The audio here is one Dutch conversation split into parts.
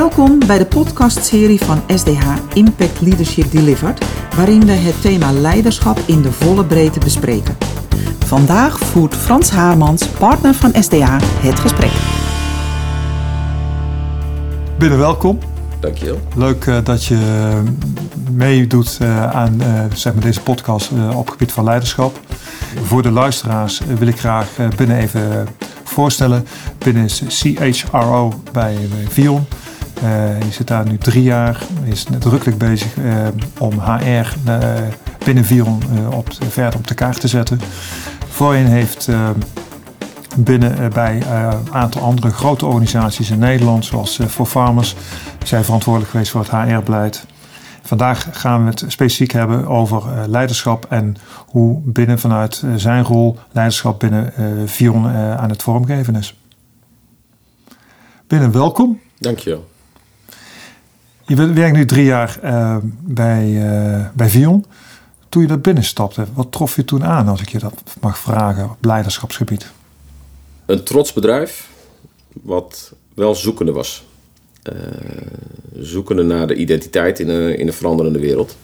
Welkom bij de podcastserie van SDH Impact Leadership Delivered, waarin we het thema leiderschap in de volle breedte bespreken. Vandaag voert Frans Haarmans, partner van SDH, het gesprek. Binnen welkom. Dankjewel. Leuk uh, dat je meedoet uh, aan uh, zeg maar deze podcast op het gebied van leiderschap. Voor de luisteraars wil ik graag binnen even voorstellen. Binnen is CHRO bij, bij Vion. je zit daar nu drie jaar. Je is nadrukkelijk bezig om HR binnen Vion op, verder op de kaart te zetten. Voorheen heeft binnen bij een aantal andere grote organisaties in Nederland, zoals voor Farmers, zijn verantwoordelijk geweest voor het HR-beleid. Vandaag gaan we het specifiek hebben over uh, leiderschap en hoe binnen vanuit uh, zijn rol leiderschap binnen uh, Vion aan het vormgeven is. Binnen, welkom. Dankjewel. Je werkt nu drie jaar bij, bij Vion. Toen je daar binnenstapte, wat trof je toen aan, als ik je dat mag vragen, op leiderschapsgebied? Een trots bedrijf, wat wel zoekende was. Uh, zoekende naar de identiteit in een, in een veranderende wereld.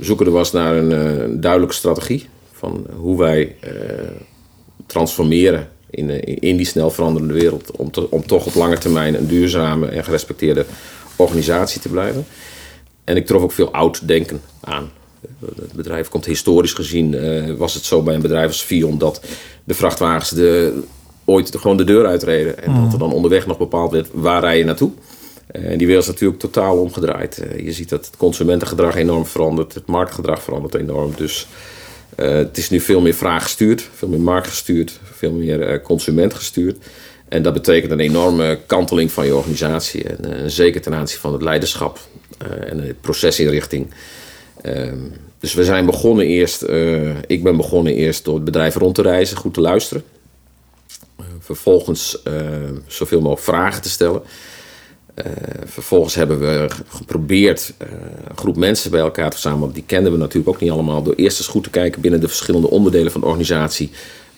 Zoekende was naar een, uh, duidelijke strategie van hoe wij transformeren in, in die snel veranderende wereld. Om, om toch op lange termijn een duurzame en gerespecteerde organisatie te blijven. En ik trof ook veel oud denken aan. Het bedrijf komt historisch gezien, was het zo bij een bedrijf als Fion dat de vrachtwagens de, ooit gewoon de deur uitreden. En dat er dan onderweg nog bepaald werd waar rij je naartoe. En die wereld is natuurlijk totaal omgedraaid. Eh, je ziet dat het consumentengedrag enorm verandert, het marktgedrag verandert enorm. Dus het is nu veel meer vraaggestuurd, veel meer marktgestuurd, veel meer consumentgestuurd. En dat betekent een enorme kanteling van je organisatie. En zeker ten aanzien van het leiderschap en de procesinrichting. Ehm, dus we zijn begonnen eerst, ik ben begonnen eerst door het bedrijf rond te reizen, goed te luisteren. vervolgens zoveel mogelijk vragen te stellen. Uh, vervolgens hebben we geprobeerd uh, een groep mensen bij elkaar te verzamelen. Die kenden we natuurlijk ook niet allemaal. Door eerst eens goed te kijken binnen de verschillende onderdelen van de organisatie.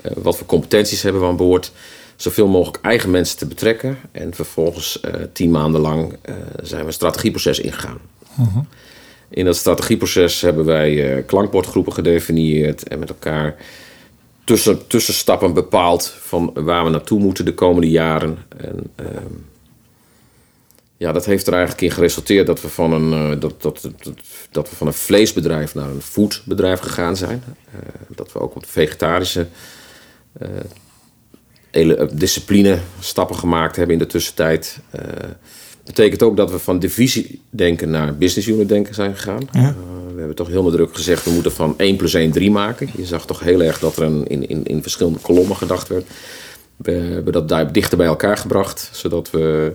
Uh, wat voor competenties hebben we aan boord. Zoveel mogelijk eigen mensen te betrekken. En vervolgens tien maanden lang zijn we een strategieproces ingegaan. -huh. In dat strategieproces hebben wij klankbordgroepen gedefinieerd. En met elkaar tussen, tussenstappen bepaald van waar we naartoe moeten de komende jaren. En, ehm, ja, dat heeft er eigenlijk in geresulteerd dat we van een, dat, dat, dat, dat, we van een vleesbedrijf naar een foodbedrijf gegaan zijn. Dat we ook op de vegetarische uh, discipline stappen gemaakt hebben in de tussentijd. betekent ook dat we van divisie denken naar business unit denken zijn gegaan. Ja. we hebben toch heel nadrukkelijk gezegd, we moeten van 1 plus 1 3 maken. Je zag toch heel erg dat er een, in, in, in verschillende kolommen gedacht werd. We hebben dat daar dichter bij elkaar gebracht, zodat we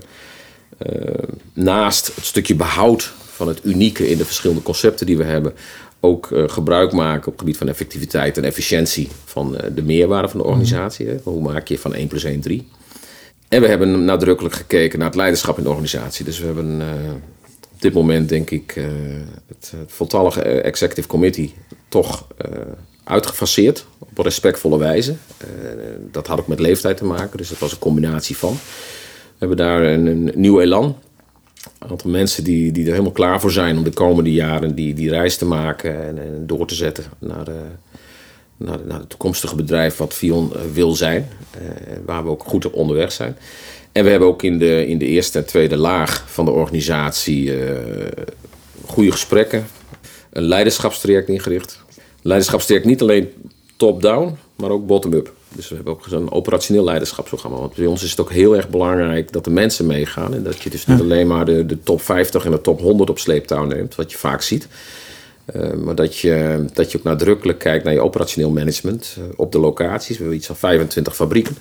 uh, naast het stukje behoud van het unieke in de verschillende concepten die we hebben, ook uh, gebruik maken op het gebied van effectiviteit en efficiëntie van uh, de meerwaarde van de organisatie. Hoe maak je van 1 plus 1 3? En we hebben nadrukkelijk gekeken naar het leiderschap in de organisatie. Dus we hebben op dit moment, denk ik, het, het voltallige executive committee toch uitgefaseerd op een respectvolle wijze. dat had ook met leeftijd te maken, dus dat was een combinatie van. We hebben daar een, een nieuw elan. Een aantal mensen die, die er helemaal klaar voor zijn om de komende jaren die, die reis te maken en, en door te zetten naar, de, naar, naar het toekomstige bedrijf wat Vion eh, wil zijn. Uh, waar we ook goed op onderweg zijn. En we hebben ook in de, in de eerste en tweede laag van de organisatie goede gesprekken. Een leiderschapstraject ingericht. Leiderschapstraject niet alleen top-down, maar ook bottom-up. Dus we hebben ook zo'n operationeel leiderschapsprogramma. Want bij ons is het ook heel erg belangrijk dat de mensen meegaan. En dat je dus niet alleen maar de, de top 50 en de top 100 op sleeptouw neemt, wat je vaak ziet. Uh, maar dat je, dat je ook nadrukkelijk kijkt naar je operationeel management uh, op de locaties. We hebben iets van 25 fabrieken.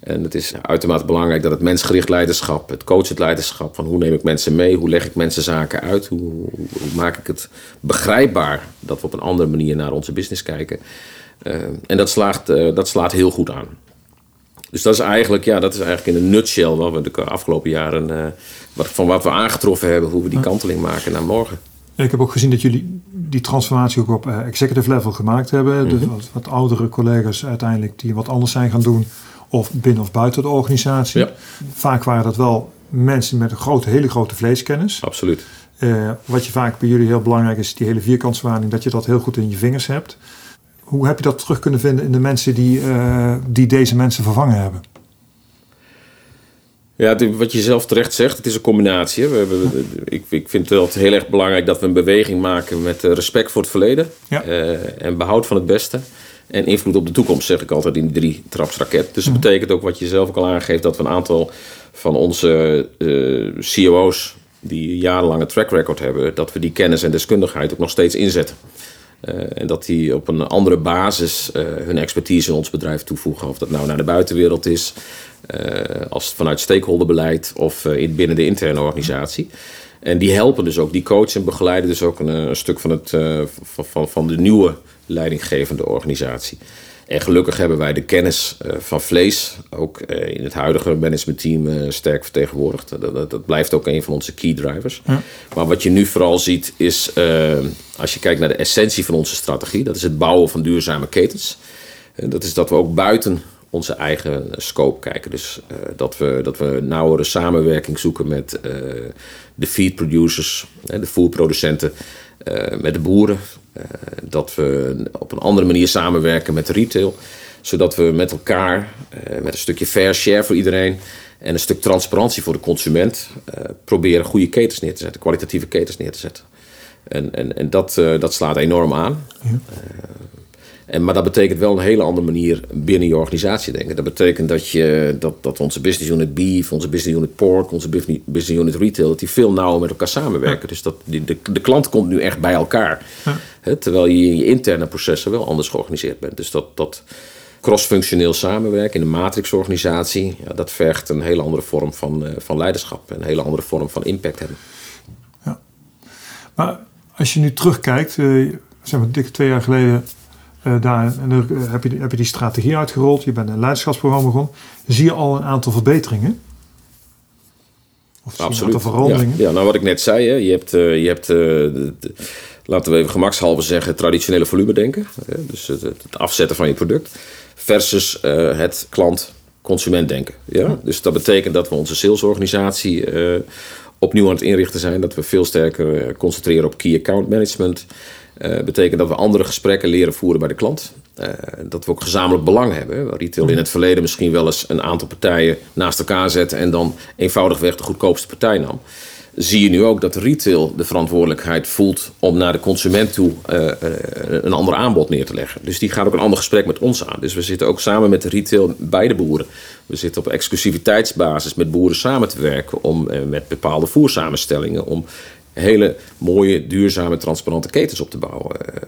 En het is uitermate belangrijk dat het mensgericht leiderschap, het coachend leiderschap, van hoe neem ik mensen mee, hoe leg ik mensen zaken uit, hoe, hoe, hoe maak ik het begrijpbaar dat we op een andere manier naar onze business kijken. Uh, en dat, slaagt, uh, dat slaat heel goed aan. Dus dat is eigenlijk, ja, dat is eigenlijk in een nutshell wat we de afgelopen jaren, uh, wat, van wat we aangetroffen hebben, hoe we die kanteling maken naar morgen. Ik heb ook gezien dat jullie die transformatie ook op executive level gemaakt hebben. Dus wat, wat, oudere collega's uiteindelijk die wat anders zijn gaan doen, of binnen of buiten de organisatie. Ja. Vaak waren dat wel mensen met een grote, hele grote vleeskennis. Absoluut. Uh, wat je vaak bij jullie heel belangrijk is, die hele vierkantswaarding, dat je dat heel goed in je vingers hebt. Hoe heb je dat terug kunnen vinden in de mensen die, uh, die deze mensen vervangen hebben? Ja, wat je zelf terecht zegt, het is een combinatie. We hebben, ik, ik vind het wel heel erg belangrijk dat we een beweging maken met eh, respect voor het verleden uh, en behoud van het beste. En invloed op de toekomst, zeg ik altijd in die drie trapsraket. Dus dat mhm. betekent ook wat je zelf ook al aangeeft, dat we een aantal van onze uh, COO's die jarenlange track record hebben, dat we die kennis en deskundigheid ook nog steeds inzetten. Uh, en dat die op een andere basis uh, hun expertise in ons bedrijf toevoegen. Of dat nou naar de buitenwereld is, uh, als vanuit stakeholderbeleid of in, binnen de interne organisatie. En die helpen dus ook, die coachen en begeleiden dus ook een, een stuk van, het, van, van, van de nieuwe leidinggevende organisatie. En gelukkig hebben wij de kennis uh, van vlees ook uh, in het huidige managementteam uh, sterk vertegenwoordigd. Dat, dat, blijft ook een van onze key drivers. Ja. Maar wat je nu vooral ziet is, als je kijkt naar de essentie van onze strategie, dat is het bouwen van duurzame ketens. dat is dat we ook buiten onze eigen scope kijken. Dus dat, we, dat we nauwere samenwerking zoeken met de feed producers, de voerproducenten, met de boeren, eh, dat we op een andere manier samenwerken met de retail. Zodat we met elkaar, eh, met een stukje fair share voor iedereen en een stuk transparantie voor de consument, eh, proberen goede ketens neer te zetten, kwalitatieve ketens neer te zetten. En, en, en dat, dat slaat enorm aan. Ja. En, maar dat betekent wel een hele andere manier binnen je organisatie denken. Dat betekent dat, je, dat, dat onze business unit beef, onze business unit pork, onze business unit retail, dat die veel nauwer met elkaar samenwerken. Dus dat die, de, de klant komt nu echt bij elkaar. Ja. terwijl je in je interne processen wel anders georganiseerd bent. Dus dat, dat cross-functioneel samenwerken in een matrixorganisatie, ja, dat vergt een hele andere vorm van, uh, van leiderschap. Een hele andere vorm van impact hebben. Ja. Maar als je nu terugkijkt, uh, zeg maar dik twee jaar geleden uh, daar, en dan heb je, heb je die strategie uitgerold, je bent een leiderschapsprogramma begonnen. Zie je al een aantal verbeteringen? Of Absoluut. veranderingen? Ja, ja, nou wat ik net zei, hè, je hebt, uh, je hebt uh, de, de, laten we even gemakshalve zeggen, traditionele volume denken. dus het, het, afzetten van je product. Versus het klant-consument denken. Ja? Dus dat betekent dat we onze salesorganisatie opnieuw aan het inrichten zijn. Dat we veel sterker concentreren op key account management. Uh, betekent dat we andere gesprekken leren voeren bij de klant. Uh, dat we ook gezamenlijk belang hebben. Retail in het verleden misschien wel eens een aantal partijen naast elkaar zetten en dan eenvoudigweg de goedkoopste partij nam. Zie je nu ook dat retail de verantwoordelijkheid voelt om naar de consument toe uh, een ander aanbod neer te leggen. Dus die gaat ook een ander gesprek met ons aan. Dus we zitten ook samen met de retail bij de boeren. We zitten op exclusiviteitsbasis met boeren samen te werken om met bepaalde voersamenstellingen om hele mooie, duurzame, transparante ketens op te bouwen. Eh,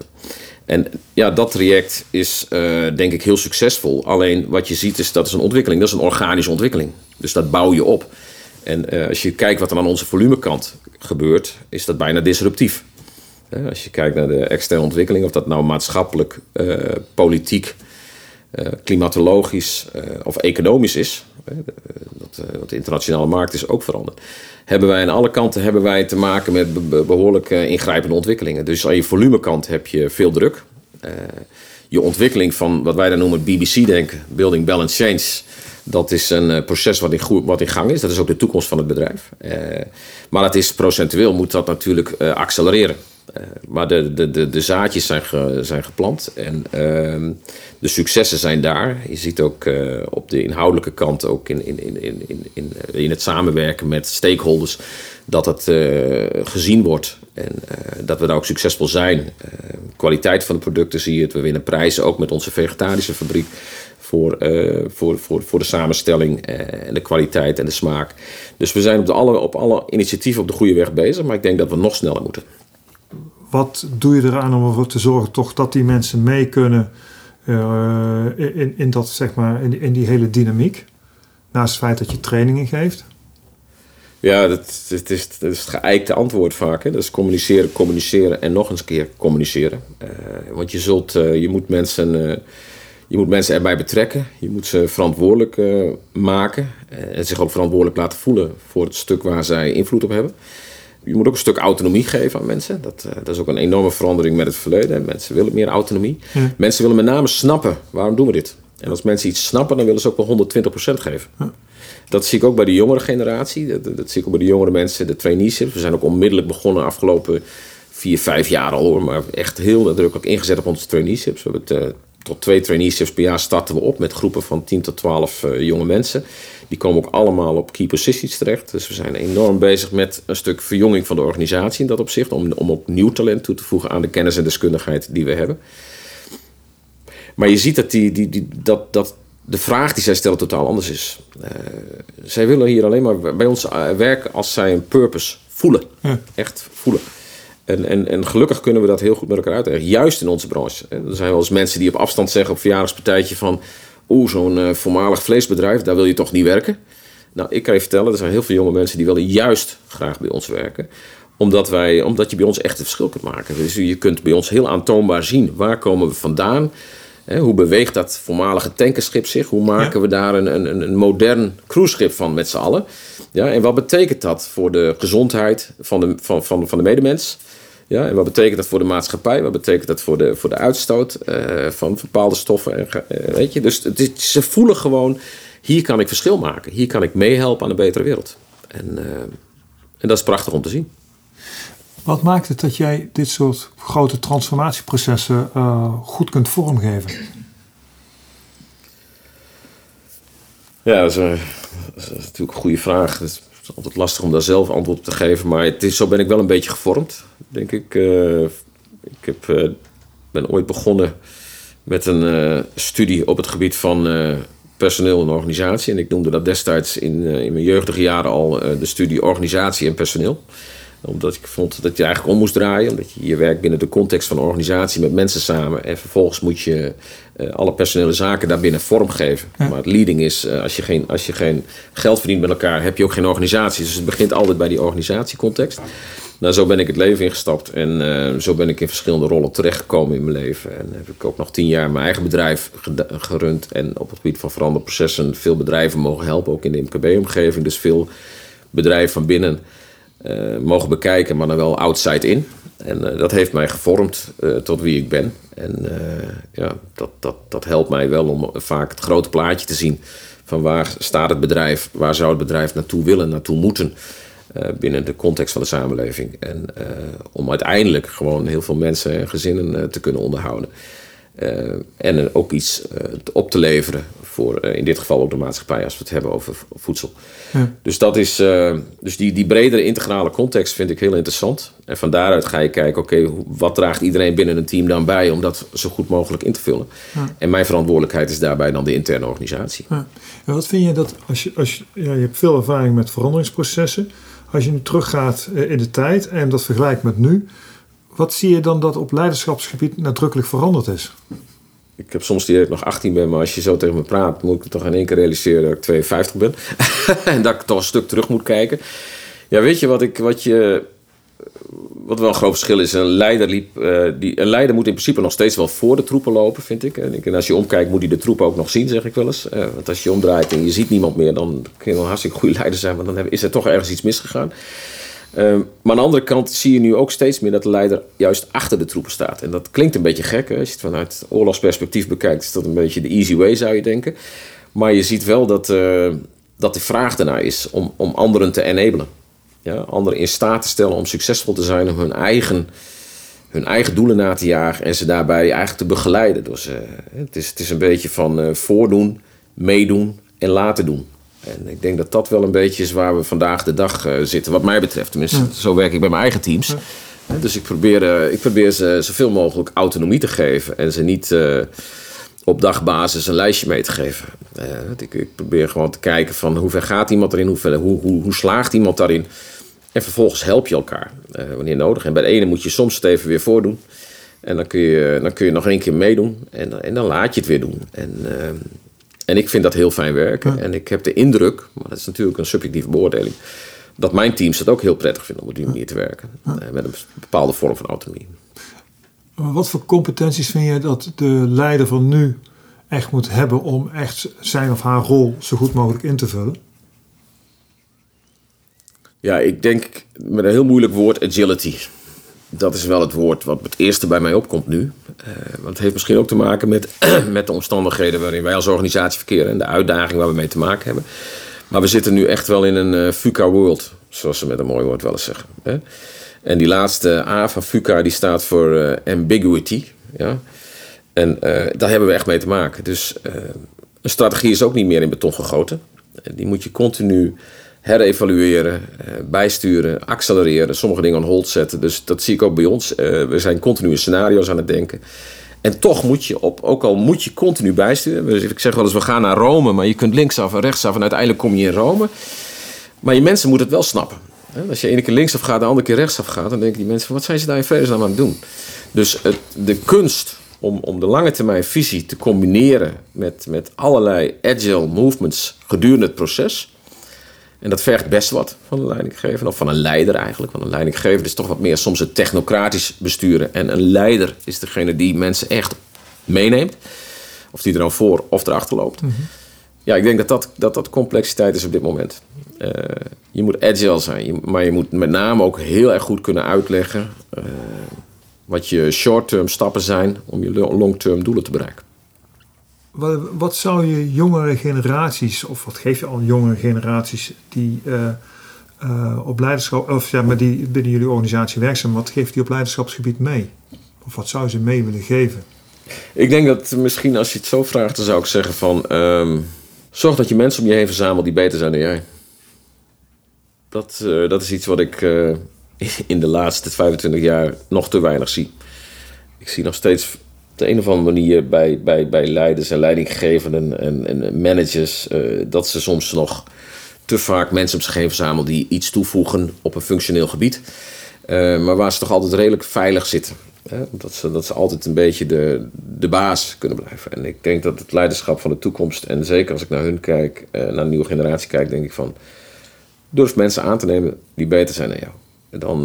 en ja, dat traject is uh, denk ik heel succesvol. Alleen wat je ziet is dat is een ontwikkeling. Dat is een organische ontwikkeling. Dus dat bouw je op. En uh, als je kijkt wat er aan onze volumekant gebeurt, is dat bijna disruptief. Als je kijkt naar de externe ontwikkeling, of dat nou maatschappelijk, politiek, klimatologisch of economisch is, dat, dat de internationale markt is ook veranderd hebben wij aan alle kanten hebben wij te maken met behoorlijk ingrijpende ontwikkelingen. Dus aan je volumekant heb je veel druk. Je ontwikkeling van wat wij dan noemen BBC-denken, Building Balance Change, dat is een proces wat in, wat in gang is. Dat is ook de toekomst van het bedrijf. maar het is procentueel moet dat natuurlijk accelereren. Maar de, de, de, de, zaadjes zijn, zijn geplant en ehm, de successen zijn daar. Je ziet ook uh, op de inhoudelijke kant, ook in, in, in, in, in, in het samenwerken met stakeholders, dat het uh, gezien wordt en dat we daar ook succesvol zijn. kwaliteit van de producten zie je. We winnen prijzen ook met onze vegetarische fabriek voor, voor, voor, voor de samenstelling en de kwaliteit en de smaak. Dus we zijn op, de alle, op alle initiatieven op de goede weg bezig, maar ik denk dat we nog sneller moeten. Wat doe je eraan om ervoor te zorgen toch dat die mensen mee kunnen uh, in, in, dat, zeg maar, in, in die hele dynamiek. Naast het feit dat je trainingen geeft. Ja, dat, is, is het geëikte antwoord vaak. Hè? Dat is communiceren, communiceren en nog eens een keer communiceren. Uh, want je, zult, uh, je, moet mensen, je moet mensen erbij betrekken. Je moet ze verantwoordelijk maken. en zich ook verantwoordelijk laten voelen voor het stuk waar zij invloed op hebben je moet ook een stuk autonomie geven aan mensen. Dat, uh, dat is ook een enorme verandering met het verleden. Mensen willen meer autonomie. Mensen willen met name snappen, waarom doen we dit? En als mensen iets snappen, dan willen ze ook wel 120% geven. Dat zie ik ook bij de jongere generatie. Dat, dat, zie ik ook bij de jongere mensen, de traineeships. We zijn ook onmiddellijk begonnen afgelopen vier, vijf jaar al hoor. Maar echt heel nadrukkelijk ingezet op onze traineeships. We hebben het, uh, tot twee traineeships per jaar starten we op met groepen van 10 tot 12 uh, jonge mensen. Die komen ook allemaal op key positions terecht. Dus we zijn enorm bezig met een stuk verjonging van de organisatie in dat opzicht. Om, om ook nieuw talent toe te voegen aan de kennis en deskundigheid die we hebben. Maar je ziet dat, die, die, die, dat, dat de vraag die zij stellen totaal anders is. Uh, zij willen hier alleen maar bij ons werken als zij een purpose voelen. Ja. Echt voelen. En, en, en gelukkig kunnen we dat heel goed met elkaar uitleggen. Juist in onze branche. Er zijn wel eens mensen die op afstand zeggen op verjaardagspartijtje van... Oeh, zo'n uh, voormalig vleesbedrijf, daar wil je toch niet werken? Nou, ik kan je vertellen, er zijn heel veel jonge mensen die willen juist graag bij ons werken. Omdat, wij, omdat je bij ons echt een verschil kunt maken. Dus je kunt bij ons heel aantoonbaar zien waar komen we vandaan... Hoe beweegt dat voormalige tankerschip zich? Hoe maken we daar een, een, een modern cruiseschip van met z'n allen? Ja, en wat betekent dat voor de gezondheid van de, van, van, van de medemens? Ja, en wat betekent dat voor de maatschappij? Wat betekent dat voor de, voor de uitstoot uh, van bepaalde stoffen? En, uh, weet je? Dus het is, ze voelen gewoon, hier kan ik verschil maken. Hier kan ik meehelpen aan een betere wereld. En, uh, en dat is prachtig om te zien. Wat maakt het dat jij dit soort grote transformatieprocessen goed kunt vormgeven? Ja, dat is, een, natuurlijk een goede vraag. Het is altijd lastig om daar zelf antwoord op te geven. Maar het is, zo ben ik wel een beetje gevormd, denk ik. Uh, ik heb, uh, ben ooit begonnen met een studie op het gebied van personeel en organisatie. En ik noemde dat destijds in, in mijn jeugdige jaren al de studie organisatie en personeel omdat ik vond dat je eigenlijk om moest draaien. Omdat je je werkt binnen de context van een organisatie met mensen samen. En vervolgens moet je uh, alle personele zaken daarbinnen vormgeven. Ja. Maar het leading is, uh, als, je geen, als je geen geld verdient met elkaar, heb je ook geen organisatie. Dus het begint altijd bij die organisatiecontext. Nou, zo ben ik het leven ingestapt. En uh, zo ben ik in verschillende rollen terechtgekomen in mijn leven. En heb ik ook nog tien jaar mijn eigen bedrijf gerund. En op het gebied van veranderprocessen veel bedrijven mogen helpen. Ook in de MKB-omgeving. Dus veel bedrijven van binnen mogen bekijken, maar dan wel outside in. En uh, dat heeft mij gevormd uh, tot wie ik ben. En ja, dat, dat, dat helpt mij wel om vaak het grote plaatje te zien. Van waar staat het bedrijf, waar zou het bedrijf naartoe willen, naartoe moeten. binnen de context van de samenleving. En om uiteindelijk gewoon heel veel mensen en gezinnen te kunnen onderhouden. En ook iets op te leveren voor in dit geval ook de maatschappij als we het hebben over voedsel. Ja. Dus, dat is, dus die, die bredere integrale context vind ik heel interessant. En van daaruit ga je kijken, oké, okay, wat draagt iedereen binnen een team dan bij om dat zo goed mogelijk in te vullen. Ja. En mijn verantwoordelijkheid is daarbij dan de interne organisatie. Ja. En wat vind je dat, als je, als je, ja, je hebt veel ervaring met veranderingsprocessen. Als je nu teruggaat eh, in de tijd en dat vergelijkt met nu, wat zie je dan dat op leiderschapsgebied nadrukkelijk veranderd is? Ik heb soms die dat ik nog 18 ben, maar als je zo tegen me praat, moet ik toch in één keer realiseren dat ik 52 ben. en dat ik toch een stuk terug moet kijken. Ja, weet je wat, ik, wat, je, wat wel een groot verschil is? Een leider, liep, uh, die, een leider moet in principe nog steeds wel voor de troepen lopen, vind ik. En als je omkijkt, moet hij de troepen ook nog zien, zeg ik wel eens. Uh, want als je omdraait en je ziet niemand meer, dan kun je wel een hartstikke goede leider zijn, maar dan is er toch ergens iets misgegaan. Um, maar aan de andere kant zie je nu ook steeds meer dat de leider juist achter de troepen staat. En dat klinkt een beetje gek. Als je het vanuit oorlogsperspectief bekijkt, is dat een beetje de easy way, zou je denken. Maar je ziet wel dat, uh, dat de vraag ernaar is om, om anderen te enablen. Ja? Anderen in staat te stellen om succesvol te zijn, om hun eigen, hun eigen doelen na te jagen en ze daarbij eigenlijk te begeleiden. Dus, uh, het, is, het is een beetje van uh, voordoen, meedoen en laten doen. En ik denk dat dat wel een beetje is waar we vandaag de dag uh, zitten, wat mij betreft. Tenminste, ja. zo werk ik bij mijn eigen teams. Ja. Dus ik probeer, uh, ik probeer ze zoveel mogelijk autonomie te geven en ze niet uh, op dagbasis een lijstje mee te geven. Ik, ik, probeer gewoon te kijken van hoe ver gaat iemand erin, hoe, ver, hoe, hoe, hoe slaagt iemand daarin. En vervolgens help je elkaar wanneer nodig. En bij de ene moet je soms het even weer voordoen. En dan kun je, dan kun je nog één keer meedoen. En, en dan laat je het weer doen. En ehm, en ik vind dat heel fijn werken. Ja. En ik heb de indruk, maar dat is natuurlijk een subjectieve beoordeling, dat mijn teams het ook heel prettig vinden om op die manier te werken. Ja. Uh, met een bepaalde vorm van autonomie. Wat voor competenties vind je dat de leider van nu echt moet hebben om echt zijn of haar rol zo goed mogelijk in te vullen? Ja, ik denk met een heel moeilijk woord agility. dat is wel het woord wat het eerste bij mij opkomt nu. Uh, want het heeft misschien ook te maken met, met de omstandigheden waarin wij als organisatie verkeren en de uitdaging waar we mee te maken hebben. Maar we zitten nu echt wel in een uh, FUCA world, zoals ze met een mooi woord wel eens zeggen. Hè? En die laatste A van FUCA die staat voor uh, ambiguity. Ja? En daar hebben we echt mee te maken. Dus een strategie is ook niet meer in beton gegoten. Die moet je continu herevalueren, eh, bijsturen, accelereren, sommige dingen on hold zetten. Dus dat zie ik ook bij ons. Eh, we zijn continu scenario's aan het denken. En toch moet je op, ook al moet je continu bijsturen. Ik zeg wel eens, we gaan naar Rome, maar je kunt linksaf en rechtsaf en uiteindelijk kom je in Rome. Maar je mensen moeten het wel snappen. Als je ene keer linksaf gaat en de andere keer rechtsaf gaat, dan denken die mensen van wat zijn ze daar in vredesnaam aan het doen? Dus het, de kunst om, om de lange termijn visie te combineren met, met allerlei agile movements gedurende het proces en dat vergt best wat van een leidinggever, of van een leider eigenlijk. Want een leidinggever is toch wat meer soms het technocratisch besturen. En een leider is degene die mensen echt meeneemt. Of die er dan voor of erachter loopt. Mhm. Ja, ik denk dat dat, dat dat complexiteit is op dit moment. Uh, je moet agile zijn, maar je moet met name ook heel erg goed kunnen uitleggen... Uh, wat je short-term stappen zijn om je long-term doelen te bereiken. Wat, wat, zou je jongere generaties, of wat geef je al jongere generaties die uh, op leiderschap, of ja, maar die binnen jullie organisatie werkzaam, wat geeft die op leiderschapsgebied mee? Of wat zou ze mee willen geven? Ik denk dat misschien als je het zo vraagt, dan zou ik zeggen van um, zorg dat je mensen om je heen verzamelt die beter zijn dan jij. Dat, uh, dat is iets wat ik in de laatste 25 jaar nog te weinig zie. Ik zie nog steeds op de een of andere manier bij, bij, bij leiders en leidinggevenden en, en managers uh, dat ze soms nog te vaak mensen op zich heen verzamelen die iets toevoegen op een functioneel gebied. Uh, maar waar ze toch altijd redelijk veilig zitten. Hè? Dat, ze, dat ze altijd een beetje de, de baas kunnen blijven. En ik denk dat het leiderschap van de toekomst, en zeker als ik naar hun kijk, uh, naar de nieuwe generatie kijk, denk ik van durf mensen aan te nemen die beter zijn dan jou. Dan,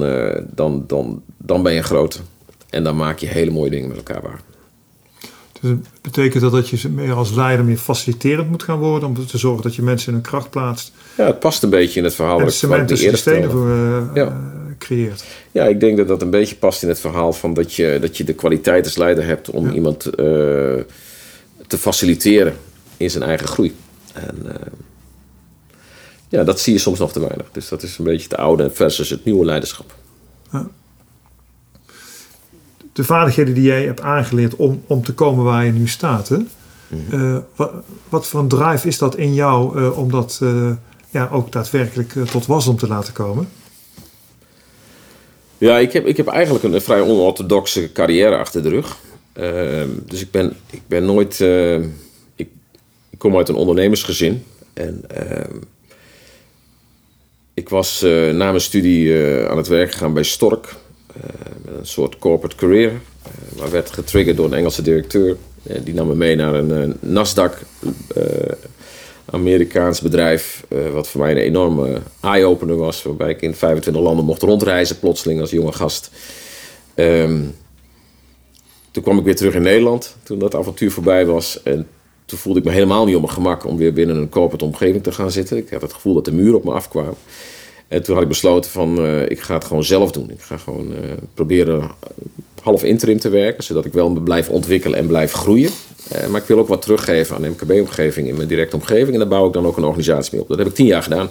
dan, dan, dan ben je groot. En dan maak je hele mooie dingen met elkaar waar. Dus betekent dat dat je meer als leider meer faciliterend moet gaan worden om te zorgen dat je mensen in hun kracht plaatst? Ja, het past een beetje in het verhaal. En het cement tussen de stenen voor, uh, ja. creëert. Ja, ik denk dat dat een beetje past in het verhaal van dat je, dat je de kwaliteit als leider hebt om iemand uh, te faciliteren in zijn eigen groei. En uh, ja, dat zie je soms nog te weinig. Dus dat is een beetje het oude versus het nieuwe leiderschap. Ja de vaardigheden die jij hebt aangeleerd om, om te komen waar je nu staat. Hè? Mhm. Eh, wat, wat, voor een drive is dat in jou uh, om dat uh, ja, ook daadwerkelijk tot wasdom te laten komen? Ja, ik heb, ik heb eigenlijk een, vrij onorthodoxe carrière achter de rug. Ehm, dus ik ben, ik ben nooit. Ik, ik, kom uit een ondernemersgezin. En ehm, ik was na mijn studie aan het werk gegaan bij Stork. Eh, een soort corporate career. Eh, maar werd getriggerd door een Engelse directeur. Eh, die nam me mee naar een Nasdaq Amerikaans bedrijf, wat voor mij een enorme eye-opener was, waarbij ik in 25 landen mocht rondreizen, plotseling als jonge gast. Ehm, toen kwam ik weer terug in Nederland, toen dat avontuur voorbij was. En toen voelde ik me helemaal niet op mijn gemak om weer binnen een corporate omgeving te gaan zitten. Ik had het gevoel dat de muren op me afkwamen. En toen had ik besloten van, uh, ik ga het gewoon zelf doen. Ik ga gewoon uh, proberen half interim te werken, zodat ik wel blijf ontwikkelen en blijf groeien. Uh, maar ik wil ook wat teruggeven aan de MKB-omgeving in mijn directe omgeving. En daar bouw ik dan ook een organisatie mee op. Dat heb ik tien jaar gedaan.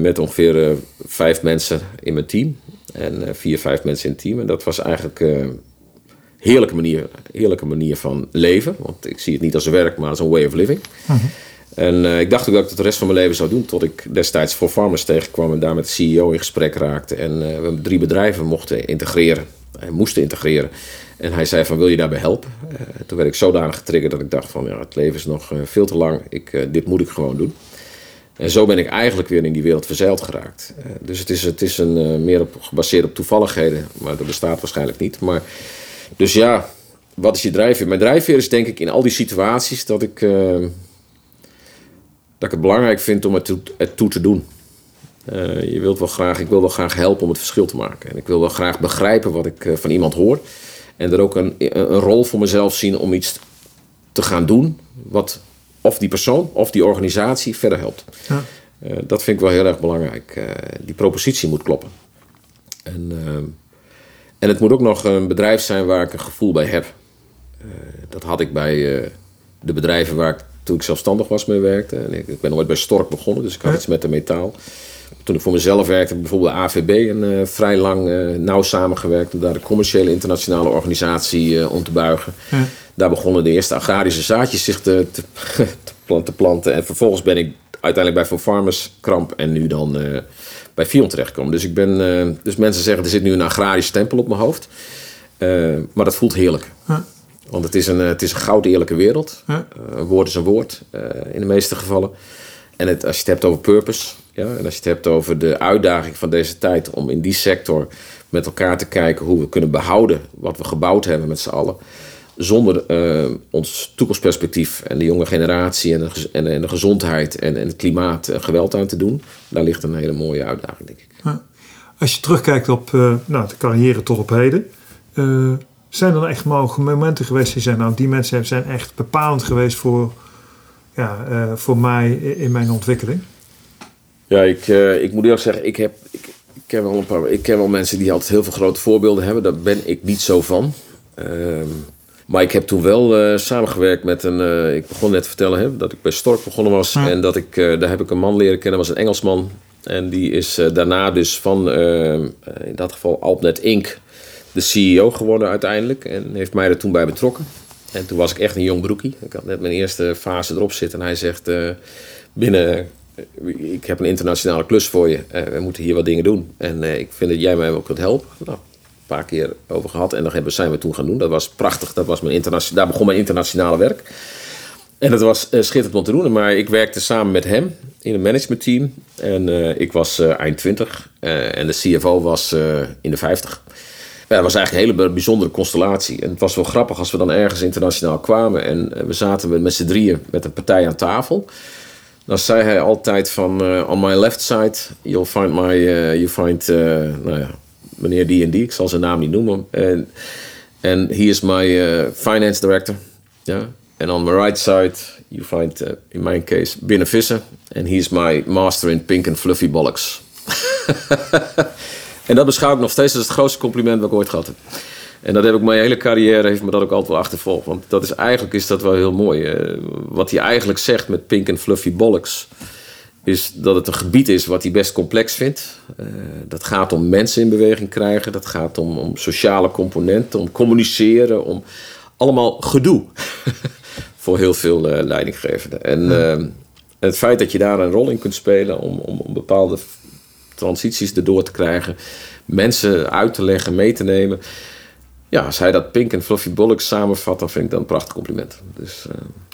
met ongeveer vijf mensen in mijn team. En vier, vijf mensen in het team. En dat was eigenlijk een heerlijke manier, heerlijke manier van leven. Want ik zie het niet als werk, maar als een way of living. -huh. En uh, ik dacht ook dat ik het de rest van mijn leven zou doen. Tot ik destijds voor Farmers tegenkwam en daar met de CEO in gesprek raakte. En uh, we drie bedrijven mochten integreren. En moesten integreren. En hij zei van wil je daarbij helpen? Uh, toen werd ik zodanig getriggerd dat ik dacht van ja, het leven is nog veel te lang. Ik, dit moet ik gewoon doen. En zo ben ik eigenlijk weer in die wereld verzeild geraakt. dus het is, het is een, meer op, gebaseerd op toevalligheden. Maar dat bestaat waarschijnlijk niet. Maar, dus ja, wat is je drijfveer? Mijn drijfveer is denk ik in al die situaties dat ik dat ik het belangrijk vind om het toe, het toe te doen. Uh, je wilt wel graag, ik wil wel graag helpen om het verschil te maken. En ik wil wel graag begrijpen wat ik uh, van iemand hoor. En er ook een, een rol voor mezelf zien om iets te gaan doen. Wat of die persoon of die organisatie verder helpt. Ja. Uh, dat vind ik wel heel erg belangrijk. die propositie moet kloppen. En En het moet ook nog een bedrijf zijn waar ik een gevoel bij heb. Dat had ik bij de bedrijven waar ik toen ik zelfstandig was mee werkte. En ik, ik ben nooit bij Stork begonnen, dus ik had iets met de metaal. Toen ik voor mezelf werkte, bijvoorbeeld de AVB, een uh, vrij lang nauw samengewerkt om daar de commerciële internationale organisatie om te buigen. Daar begonnen de eerste agrarische zaadjes zich te, te, te, planten. En vervolgens ben ik uiteindelijk bij Van Farmers Kramp en nu dan bij Fion terechtkomen. Dus, ik ben, dus mensen zeggen, er zit nu een agrarische stempel op mijn hoofd. Maar dat voelt heerlijk. Want het is een, het is een goud eerlijke wereld. Uh, woord is een woord, in de meeste gevallen. En het, als je het hebt over purpose, ja, en als je het hebt over de uitdaging van deze tijd om in die sector met elkaar te kijken hoe we kunnen behouden wat we gebouwd hebben met z'n allen zonder uh, ons toekomstperspectief en de jonge generatie en de, en, en de gezondheid en, en, het klimaat geweld aan te doen, daar ligt een hele mooie uitdaging, denk ik. Ja. Als je terugkijkt op uh, nou, de carrière tot op heden, zijn er echt momenten geweest die zijn, nou, die mensen zijn echt bepalend geweest voor, ja, voor mij in mijn ontwikkeling? Ja, ik, ik moet eerlijk zeggen, ik heb, ik, ik, ken wel een paar, ik ken wel mensen die altijd heel veel grote voorbeelden hebben. Daar ben ik niet zo van. Ehm, maar ik heb toen wel uh, samengewerkt met een. Uh, ik begon net te vertellen hè, dat ik bij Stork begonnen was. En dat ik, uh, daar heb ik een man leren kennen, was een Engelsman. En die is daarna dus van, in dat geval Alpnet Inc., de CEO geworden uiteindelijk. En heeft mij er toen bij betrokken. En toen was ik echt een jong broekie. Ik had net mijn eerste fase erop zitten. En hij zegt: Binnen. Ik heb een internationale klus voor je. we moeten hier wat dingen doen. En ik vind dat jij mij wel kunt helpen. Nou, paar keer over gehad. En dat zijn we toen gaan doen. Dat was prachtig. Dat was mijn daar begon mijn internationale werk. En dat was uh, schitterend om te doen. Maar ik werkte samen met hem in een managementteam. En uh, ik was uh, eind 20. en de CFO was in de 50. Ja, dat was eigenlijk een hele bijzondere constellatie. En het was wel grappig als we dan ergens internationaal kwamen. En we zaten met z'n drieën met een partij aan tafel. Dan zei hij altijd van... on my left side, you'll find my... you find, nou ja, meneer die en die, ik zal zijn naam niet noemen. En and he is my finance director. Ja. And on my right side, you find, in my case, Binnen Visser. And he is my master in pink and fluffy bollocks. en dat beschouw ik nog steeds als het grootste compliment wat ik ooit gehad heb. En dat heb ik mijn hele carrière, heeft me dat ook altijd wel achtervolgd. Want dat is eigenlijk is dat wel heel mooi. Uh, wat hij eigenlijk zegt met pink and fluffy bollocks is dat het een gebied is wat hij best complex vindt. Uh, dat gaat om mensen in beweging krijgen, dat gaat om, om sociale componenten, om communiceren, om allemaal gedoe voor heel veel uh, leidinggevenden. En uh, het feit dat je daar een rol in kunt spelen om, om, om bepaalde transities erdoor te krijgen, mensen uit te leggen, mee te nemen. Ja, als hij dat Pink en Fluffy Bullocks samenvat, dan vind ik dat een prachtig compliment. Dus,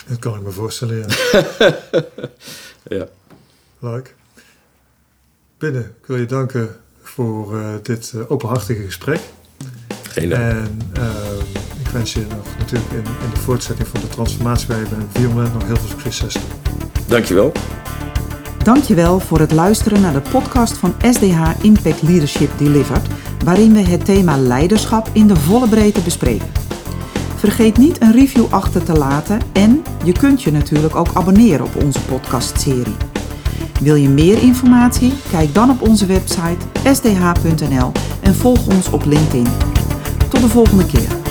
dat kan ik me voorstellen, ja. ja. Leuk. Binnen, ik wil je danken voor uh, dit uh, openhartige gesprek. Geen dank. En ik wens je nog natuurlijk in, in, de voortzetting van de transformatie bij Environment nog heel veel succes. Dankjewel. Dankjewel voor het luisteren naar de podcast van SDH Impact Leadership Delivered, waarin we het thema leiderschap in de volle breedte bespreken. Vergeet niet een review achter te laten en je kunt je natuurlijk ook abonneren op onze podcastserie. Wil je meer informatie? Kijk dan op onze website sdh.nl en volg ons op LinkedIn. Tot de volgende keer.